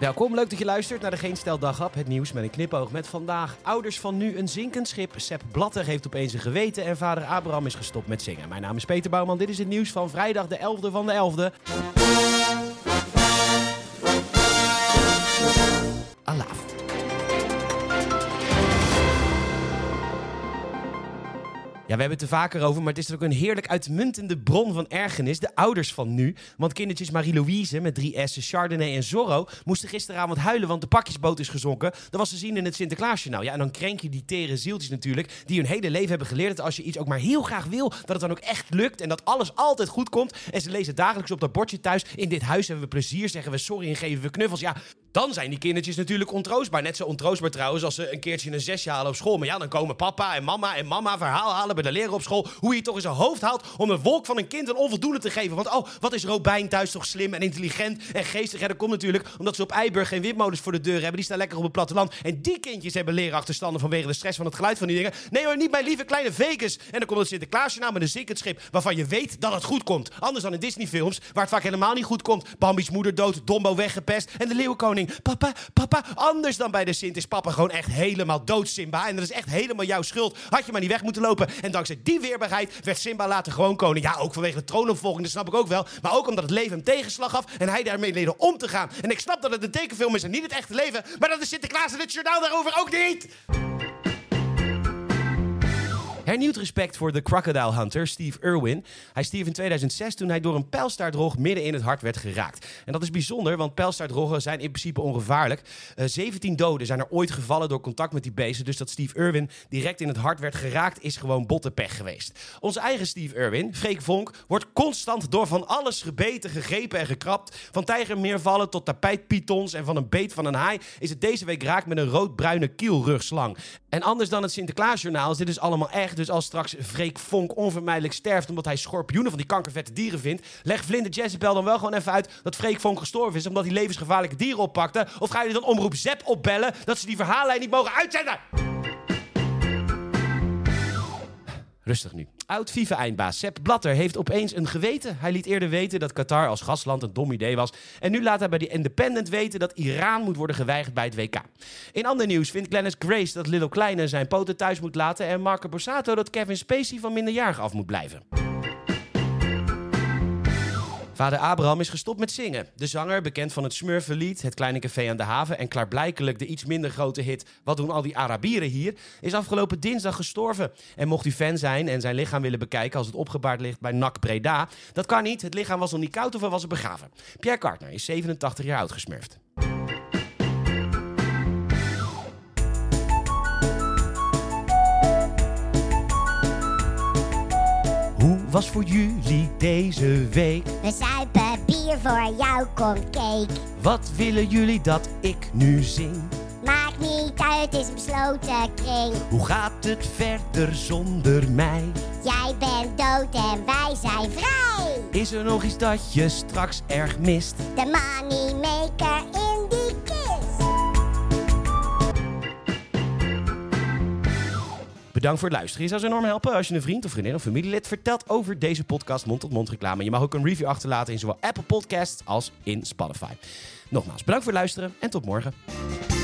Welkom, leuk dat je luistert naar de Geen Stel Daghap. Het nieuws met een knipoog met vandaag. Ouders van nu een zinkend schip. Sepp Blatter heeft opeens een geweten en vader Abraham is gestopt met zingen. Mijn naam is Peter Bouwman. Dit is het nieuws van vrijdag de 11e van de 11e. Alaaf. Ja, we hebben het er vaker over, maar het is ook een heerlijk uitmuntende bron van ergernis. De ouders van nu. Want kindertjes Marie-Louise met drie S'en, Chardonnay en Zorro... moesten gisteravond huilen, want de pakjesboot is gezonken. Dat was te zien in het Sinterklaasjournaal. Ja, en dan krenk je die tere zieltjes natuurlijk... die hun hele leven hebben geleerd dat als je iets ook maar heel graag wil... dat het dan ook echt lukt en dat alles altijd goed komt. En ze lezen dagelijks op dat bordje thuis... in dit huis hebben we plezier, zeggen we sorry en geven we knuffels. Ja, dan zijn die kindertjes natuurlijk ontroostbaar. Net zo ontroostbaar trouwens als ze een keertje een zesje halen op school. Maar ja, dan komen papa en mama en mama verhaal halen bij de leraar op school. Hoe je toch in zijn hoofd haalt om een wolk van een kind een onvoldoende te geven. Want oh, wat is Robijn thuis toch slim en intelligent en geestig. Ja, dat komt natuurlijk omdat ze op Eiburg geen windmolens voor de deur hebben. Die staan lekker op het platteland. En die kindjes hebben leerachterstanden vanwege de stress van het geluid van die dingen. Nee hoor, niet mijn lieve kleine Vegas. En dan komt het Sinterklaasje nou met een zinkend schip waarvan je weet dat het goed komt. Anders dan in Disney-films waar het vaak helemaal niet goed komt. Bambi's moeder dood, Dombo weggepest en de leeuwenkoning. Papa, papa, anders dan bij de Sint is papa gewoon echt helemaal dood, Simba. En dat is echt helemaal jouw schuld. Had je maar niet weg moeten lopen. En dankzij die weerbaarheid werd Simba later gewoon koning. Ja, ook vanwege de troonopvolging, dat snap ik ook wel. Maar ook omdat het leven hem tegenslag gaf en hij daarmee leerde om te gaan. En ik snap dat het een tekenfilm is en niet het echte leven. Maar dat is Sinterklaas en het journaal daarover ook niet. Hernieuwd respect voor de crocodile hunter Steve Irwin. Hij stierf in 2006 toen hij door een pijlstaartrog midden in het hart werd geraakt. En dat is bijzonder, want pijlstaartroggen zijn in principe ongevaarlijk. Uh, 17 doden zijn er ooit gevallen door contact met die beesten. Dus dat Steve Irwin direct in het hart werd geraakt is gewoon bottenpech geweest. Onze eigen Steve Irwin, Freek Vonk, wordt constant door van alles gebeten, gegrepen en gekrapt. Van tijgermeervallen tot tapijtpythons en van een beet van een haai is het deze week raakt met een roodbruine kielrugslang. En anders dan het Sinterklaasjournaal is dit dus allemaal echt. Dus als straks Freek Vonk onvermijdelijk sterft omdat hij schorpioenen van die kankervette dieren vindt, leg Vlinder Jezebel dan wel gewoon even uit dat Freek Vonk gestorven is omdat hij levensgevaarlijke dieren oppakte? Of ga je dan omroep Zep opbellen dat ze die verhaallijn niet mogen uitzenden? Rustig nu. Oud FIFA-eindbaas Sepp Blatter heeft opeens een geweten. Hij liet eerder weten dat Qatar als gastland een dom idee was. En nu laat hij bij de Independent weten dat Iran moet worden geweigerd bij het WK. In ander nieuws vindt Glennis Grace dat Little Kleine zijn poten thuis moet laten. En Marco Borsato dat Kevin Spacey van minderjarig af moet blijven. Vader Abraham is gestopt met zingen. De zanger, bekend van het Smurfenlied, Het Kleine Café aan de Haven... en klaarblijkelijk de iets minder grote hit Wat doen al die Arabieren hier... is afgelopen dinsdag gestorven. En mocht u fan zijn en zijn lichaam willen bekijken... als het opgebaard ligt bij NAC Breda... dat kan niet, het lichaam was nog niet koud of hij was begraven. Pierre Kartner is 87 jaar oud gesmurfd. Was voor jullie deze week? We zuipen bier voor jou, kom cake. Wat willen jullie dat ik nu zing? Maakt niet uit, het is een besloten kring. Hoe gaat het verder zonder mij? Jij bent dood en wij zijn vrij. Is er nog iets dat je straks erg mist? De moneymaker Bedankt voor het luisteren. Je zou ze enorm helpen als je een vriend of vriendin of familielid vertelt over deze podcast mond-tot-mond reclame. Je mag ook een review achterlaten in zowel Apple Podcasts als in Spotify. Nogmaals, bedankt voor het luisteren en tot morgen.